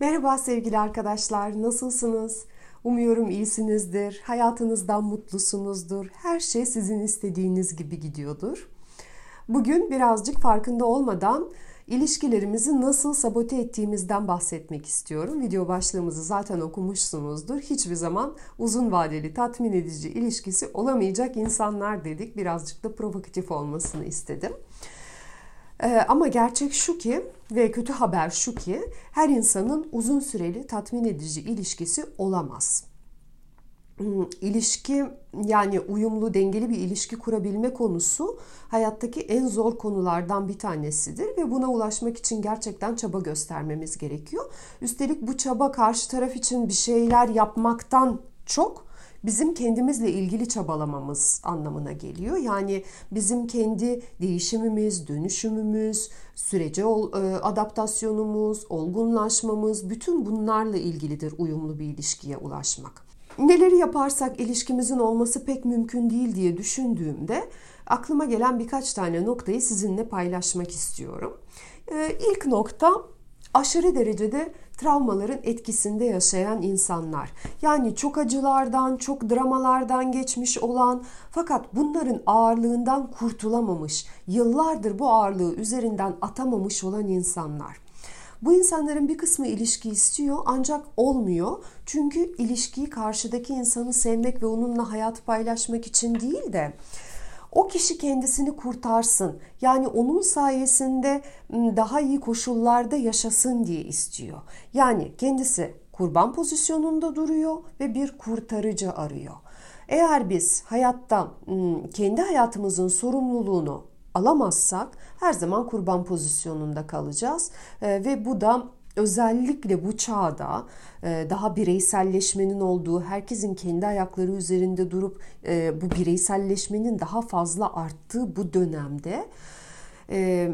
Merhaba sevgili arkadaşlar, nasılsınız? Umuyorum iyisinizdir, hayatınızdan mutlusunuzdur, her şey sizin istediğiniz gibi gidiyordur. Bugün birazcık farkında olmadan ilişkilerimizi nasıl sabote ettiğimizden bahsetmek istiyorum. Video başlığımızı zaten okumuşsunuzdur. Hiçbir zaman uzun vadeli tatmin edici ilişkisi olamayacak insanlar dedik. Birazcık da provokatif olmasını istedim. Ee, ama gerçek şu ki ve kötü haber şu ki her insanın uzun süreli tatmin edici ilişkisi olamaz. Hmm, ilişki yani uyumlu dengeli bir ilişki kurabilme konusu hayattaki en zor konulardan bir tanesidir ve buna ulaşmak için gerçekten çaba göstermemiz gerekiyor. Üstelik bu çaba karşı taraf için bir şeyler yapmaktan çok bizim kendimizle ilgili çabalamamız anlamına geliyor. Yani bizim kendi değişimimiz, dönüşümümüz, sürece e, adaptasyonumuz, olgunlaşmamız bütün bunlarla ilgilidir uyumlu bir ilişkiye ulaşmak. Neleri yaparsak ilişkimizin olması pek mümkün değil diye düşündüğümde aklıma gelen birkaç tane noktayı sizinle paylaşmak istiyorum. Ee, ilk nokta aşırı derecede travmaların etkisinde yaşayan insanlar. Yani çok acılardan, çok dramalardan geçmiş olan fakat bunların ağırlığından kurtulamamış, yıllardır bu ağırlığı üzerinden atamamış olan insanlar. Bu insanların bir kısmı ilişki istiyor ancak olmuyor. Çünkü ilişkiyi karşıdaki insanı sevmek ve onunla hayat paylaşmak için değil de o kişi kendisini kurtarsın. Yani onun sayesinde daha iyi koşullarda yaşasın diye istiyor. Yani kendisi kurban pozisyonunda duruyor ve bir kurtarıcı arıyor. Eğer biz hayatta kendi hayatımızın sorumluluğunu alamazsak her zaman kurban pozisyonunda kalacağız ve bu da özellikle bu çağda e, daha bireyselleşmenin olduğu, herkesin kendi ayakları üzerinde durup e, bu bireyselleşmenin daha fazla arttığı bu dönemde e,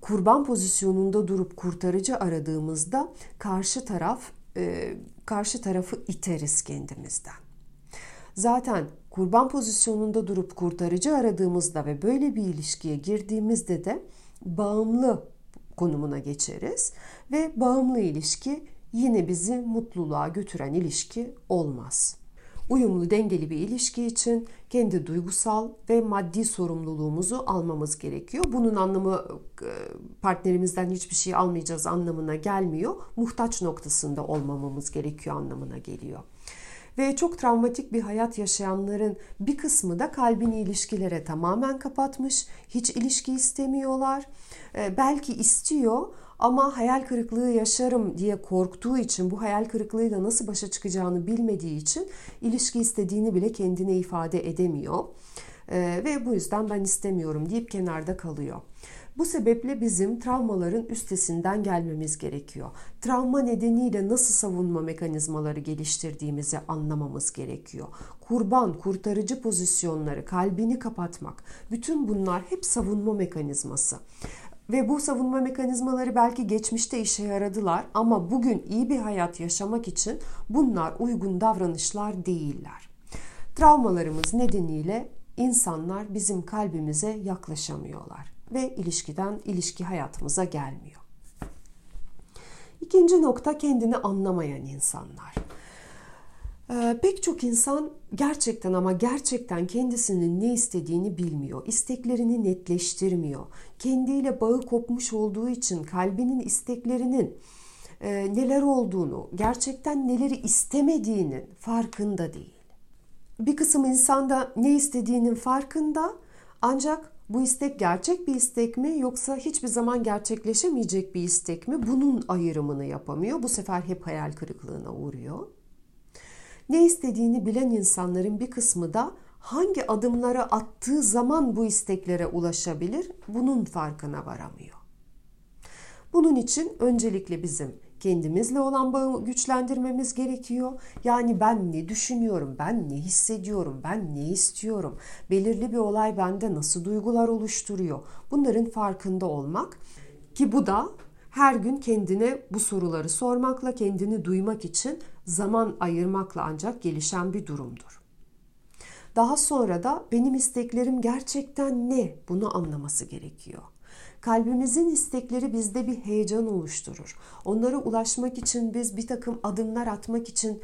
kurban pozisyonunda durup kurtarıcı aradığımızda karşı taraf karşı tarafı iteriz kendimizden. Zaten kurban pozisyonunda durup kurtarıcı aradığımızda ve böyle bir ilişkiye girdiğimizde de bağımlı konumuna geçeriz ve bağımlı ilişki yine bizi mutluluğa götüren ilişki olmaz. Uyumlu dengeli bir ilişki için kendi duygusal ve maddi sorumluluğumuzu almamız gerekiyor. Bunun anlamı e, partnerimizden hiçbir şey almayacağız anlamına gelmiyor. Muhtaç noktasında olmamamız gerekiyor anlamına geliyor. Ve çok travmatik bir hayat yaşayanların bir kısmı da kalbini ilişkilere tamamen kapatmış. Hiç ilişki istemiyorlar. Ee, belki istiyor ama hayal kırıklığı yaşarım diye korktuğu için bu hayal kırıklığıyla nasıl başa çıkacağını bilmediği için ilişki istediğini bile kendine ifade edemiyor. Ee, ve bu yüzden ben istemiyorum deyip kenarda kalıyor. Bu sebeple bizim travmaların üstesinden gelmemiz gerekiyor. Travma nedeniyle nasıl savunma mekanizmaları geliştirdiğimizi anlamamız gerekiyor. Kurban, kurtarıcı pozisyonları, kalbini kapatmak, bütün bunlar hep savunma mekanizması. Ve bu savunma mekanizmaları belki geçmişte işe yaradılar ama bugün iyi bir hayat yaşamak için bunlar uygun davranışlar değiller. Travmalarımız nedeniyle insanlar bizim kalbimize yaklaşamıyorlar ve ilişkiden ilişki hayatımıza gelmiyor. İkinci nokta kendini anlamayan insanlar. Ee, pek çok insan gerçekten ama gerçekten kendisinin ne istediğini bilmiyor. İsteklerini netleştirmiyor. Kendiyle bağı kopmuş olduğu için kalbinin isteklerinin e, neler olduğunu, gerçekten neleri istemediğinin farkında değil. Bir kısım insan da ne istediğinin farkında ancak bu istek gerçek bir istek mi yoksa hiçbir zaman gerçekleşemeyecek bir istek mi? Bunun ayrımını yapamıyor. Bu sefer hep hayal kırıklığına uğruyor. Ne istediğini bilen insanların bir kısmı da hangi adımları attığı zaman bu isteklere ulaşabilir bunun farkına varamıyor. Bunun için öncelikle bizim kendimizle olan bağı güçlendirmemiz gerekiyor. Yani ben ne düşünüyorum, ben ne hissediyorum, ben ne istiyorum, belirli bir olay bende nasıl duygular oluşturuyor. Bunların farkında olmak ki bu da her gün kendine bu soruları sormakla, kendini duymak için zaman ayırmakla ancak gelişen bir durumdur. Daha sonra da benim isteklerim gerçekten ne bunu anlaması gerekiyor. Kalbimizin istekleri bizde bir heyecan oluşturur. Onlara ulaşmak için biz bir takım adımlar atmak için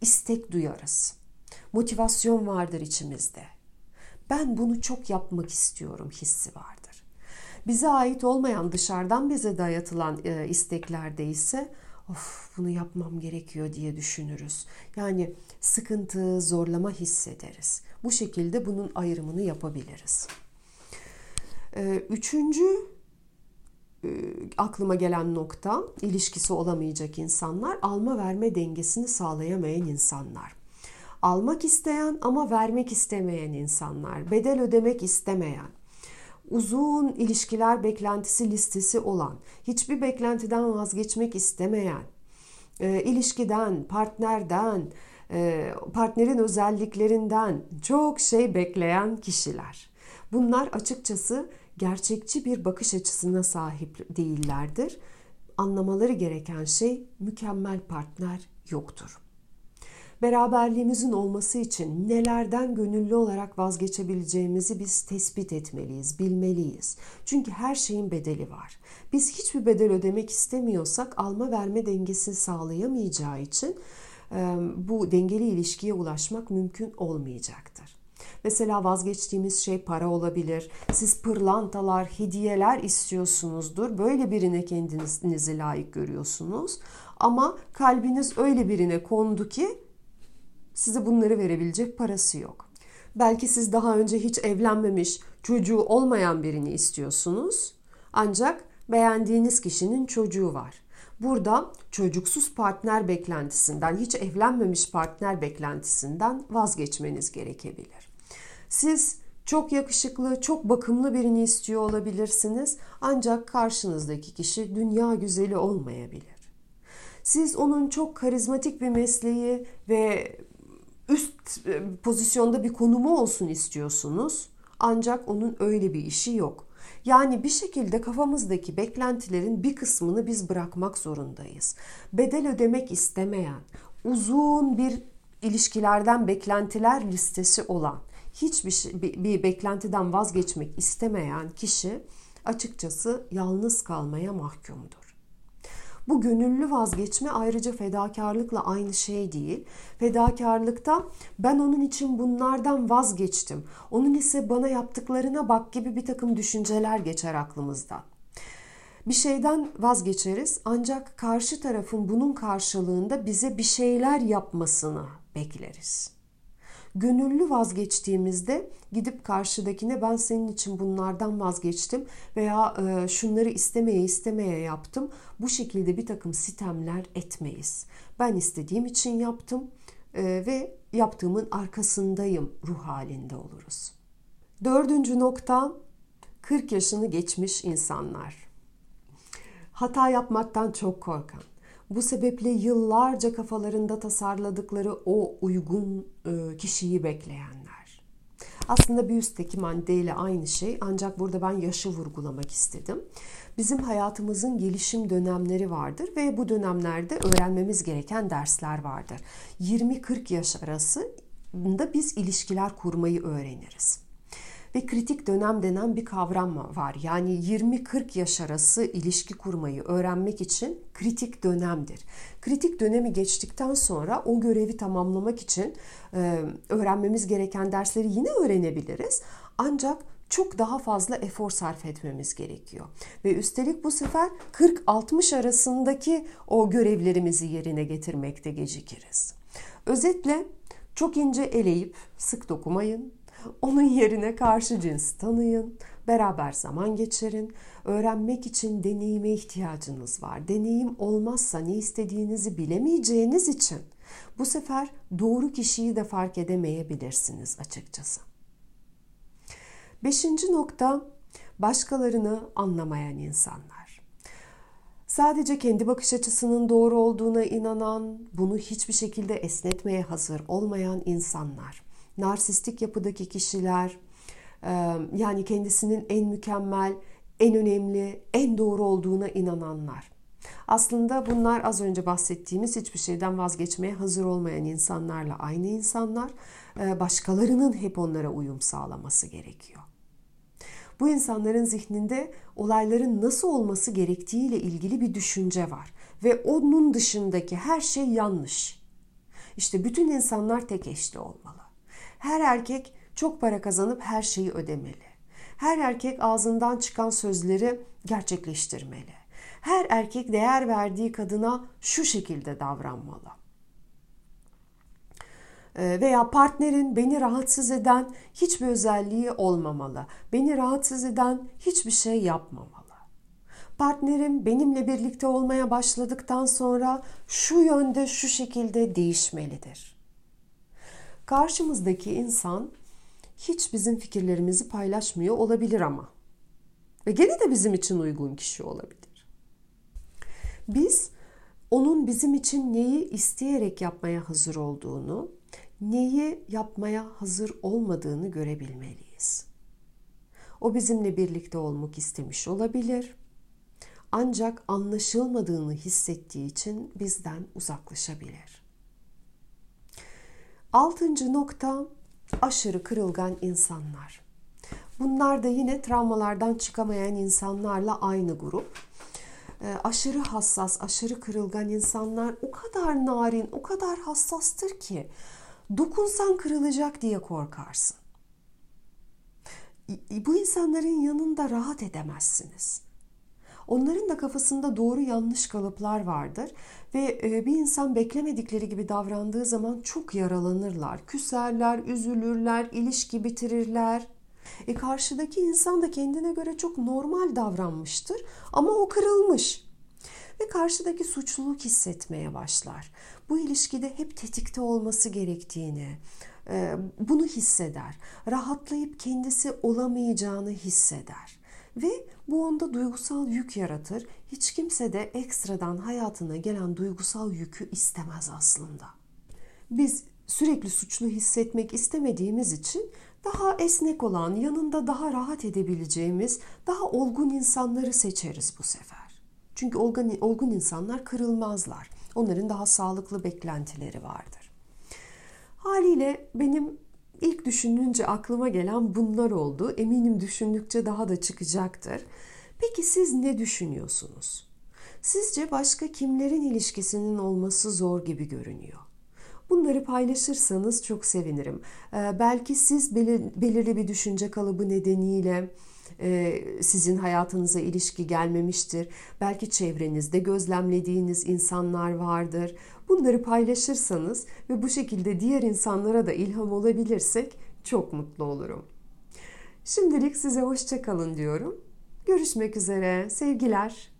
istek duyarız. Motivasyon vardır içimizde. Ben bunu çok yapmak istiyorum hissi vardır. Bize ait olmayan dışarıdan bize dayatılan e, isteklerde ise of bunu yapmam gerekiyor diye düşünürüz. Yani sıkıntı, zorlama hissederiz. Bu şekilde bunun ayrımını yapabiliriz. Ee, üçüncü e, aklıma gelen nokta ilişkisi olamayacak insanlar alma verme dengesini sağlayamayan insanlar. Almak isteyen ama vermek istemeyen insanlar, bedel ödemek istemeyen, uzun ilişkiler beklentisi listesi olan, hiçbir beklentiden vazgeçmek istemeyen, e, ilişkiden, partnerden, e, partnerin özelliklerinden çok şey bekleyen kişiler. Bunlar açıkçası gerçekçi bir bakış açısına sahip değillerdir. Anlamaları gereken şey mükemmel partner yoktur. Beraberliğimizin olması için nelerden gönüllü olarak vazgeçebileceğimizi biz tespit etmeliyiz, bilmeliyiz. Çünkü her şeyin bedeli var. Biz hiçbir bedel ödemek istemiyorsak alma verme dengesini sağlayamayacağı için bu dengeli ilişkiye ulaşmak mümkün olmayacaktır. Mesela vazgeçtiğimiz şey para olabilir. Siz pırlantalar, hediyeler istiyorsunuzdur. Böyle birine kendinizi layık görüyorsunuz. Ama kalbiniz öyle birine kondu ki size bunları verebilecek parası yok. Belki siz daha önce hiç evlenmemiş, çocuğu olmayan birini istiyorsunuz. Ancak beğendiğiniz kişinin çocuğu var. Burada çocuksuz partner beklentisinden, hiç evlenmemiş partner beklentisinden vazgeçmeniz gerekebilir. Siz çok yakışıklı, çok bakımlı birini istiyor olabilirsiniz ancak karşınızdaki kişi dünya güzeli olmayabilir. Siz onun çok karizmatik bir mesleği ve üst e, pozisyonda bir konumu olsun istiyorsunuz. Ancak onun öyle bir işi yok. Yani bir şekilde kafamızdaki beklentilerin bir kısmını biz bırakmak zorundayız. Bedel ödemek istemeyen, uzun bir ilişkilerden beklentiler listesi olan, hiçbir şey, bir, bir beklentiden vazgeçmek istemeyen kişi açıkçası yalnız kalmaya mahkumdur. Bu gönüllü vazgeçme ayrıca fedakarlıkla aynı şey değil. Fedakarlıkta ben onun için bunlardan vazgeçtim. Onun ise bana yaptıklarına bak gibi bir takım düşünceler geçer aklımızda. Bir şeyden vazgeçeriz ancak karşı tarafın bunun karşılığında bize bir şeyler yapmasını bekleriz gönüllü vazgeçtiğimizde gidip karşıdakine ben senin için bunlardan vazgeçtim veya e, şunları istemeye istemeye yaptım. Bu şekilde bir takım sitemler etmeyiz. Ben istediğim için yaptım e, ve yaptığımın arkasındayım ruh halinde oluruz. Dördüncü nokta 40 yaşını geçmiş insanlar. Hata yapmaktan çok korkan, bu sebeple yıllarca kafalarında tasarladıkları o uygun e, kişiyi bekleyenler. Aslında bir üstteki maddeyle aynı şey ancak burada ben yaşı vurgulamak istedim. Bizim hayatımızın gelişim dönemleri vardır ve bu dönemlerde öğrenmemiz gereken dersler vardır. 20-40 yaş arasında biz ilişkiler kurmayı öğreniriz ve kritik dönem denen bir kavram var. Yani 20-40 yaş arası ilişki kurmayı öğrenmek için kritik dönemdir. Kritik dönemi geçtikten sonra o görevi tamamlamak için e, öğrenmemiz gereken dersleri yine öğrenebiliriz. Ancak çok daha fazla efor sarf etmemiz gerekiyor. Ve üstelik bu sefer 40-60 arasındaki o görevlerimizi yerine getirmekte gecikiriz. Özetle çok ince eleyip sık dokumayın, onun yerine karşı cins tanıyın, beraber zaman geçirin. Öğrenmek için deneyime ihtiyacınız var. Deneyim olmazsa ne istediğinizi bilemeyeceğiniz için bu sefer doğru kişiyi de fark edemeyebilirsiniz açıkçası. Beşinci nokta başkalarını anlamayan insanlar. Sadece kendi bakış açısının doğru olduğuna inanan, bunu hiçbir şekilde esnetmeye hazır olmayan insanlar narsistik yapıdaki kişiler, yani kendisinin en mükemmel, en önemli, en doğru olduğuna inananlar. Aslında bunlar az önce bahsettiğimiz hiçbir şeyden vazgeçmeye hazır olmayan insanlarla aynı insanlar. Başkalarının hep onlara uyum sağlaması gerekiyor. Bu insanların zihninde olayların nasıl olması gerektiğiyle ilgili bir düşünce var ve onun dışındaki her şey yanlış. İşte bütün insanlar tek eşli olmalı. Her erkek çok para kazanıp her şeyi ödemeli. Her erkek ağzından çıkan sözleri gerçekleştirmeli. Her erkek değer verdiği kadına şu şekilde davranmalı. Ee, veya partnerin beni rahatsız eden hiçbir özelliği olmamalı. Beni rahatsız eden hiçbir şey yapmamalı. Partnerim benimle birlikte olmaya başladıktan sonra şu yönde şu şekilde değişmelidir. Karşımızdaki insan hiç bizim fikirlerimizi paylaşmıyor olabilir ama. Ve gene de bizim için uygun kişi olabilir. Biz onun bizim için neyi isteyerek yapmaya hazır olduğunu, neyi yapmaya hazır olmadığını görebilmeliyiz. O bizimle birlikte olmak istemiş olabilir. Ancak anlaşılmadığını hissettiği için bizden uzaklaşabilir. Altıncı nokta aşırı kırılgan insanlar. Bunlar da yine travmalardan çıkamayan insanlarla aynı grup. E, aşırı hassas, aşırı kırılgan insanlar o kadar narin, o kadar hassastır ki dokunsan kırılacak diye korkarsın. Bu insanların yanında rahat edemezsiniz. Onların da kafasında doğru yanlış kalıplar vardır ve e, bir insan beklemedikleri gibi davrandığı zaman çok yaralanırlar, küserler, üzülürler, ilişki bitirirler. E karşıdaki insan da kendine göre çok normal davranmıştır ama o kırılmış ve karşıdaki suçluluk hissetmeye başlar. Bu ilişkide hep tetikte olması gerektiğini, e, bunu hisseder. Rahatlayıp kendisi olamayacağını hisseder. Ve bu onda duygusal yük yaratır. Hiç kimse de ekstradan hayatına gelen duygusal yükü istemez aslında. Biz sürekli suçlu hissetmek istemediğimiz için daha esnek olan, yanında daha rahat edebileceğimiz, daha olgun insanları seçeriz bu sefer. Çünkü olgun, olgun insanlar kırılmazlar. Onların daha sağlıklı beklentileri vardır. Haliyle benim İlk düşününce aklıma gelen bunlar oldu. Eminim düşündükçe daha da çıkacaktır. Peki siz ne düşünüyorsunuz? Sizce başka kimlerin ilişkisinin olması zor gibi görünüyor? Bunları paylaşırsanız çok sevinirim. Ee, belki siz belir, belirli bir düşünce kalıbı nedeniyle e, sizin hayatınıza ilişki gelmemiştir. Belki çevrenizde gözlemlediğiniz insanlar vardır. Bunları paylaşırsanız ve bu şekilde diğer insanlara da ilham olabilirsek çok mutlu olurum. Şimdilik size hoşça kalın diyorum. Görüşmek üzere. Sevgiler.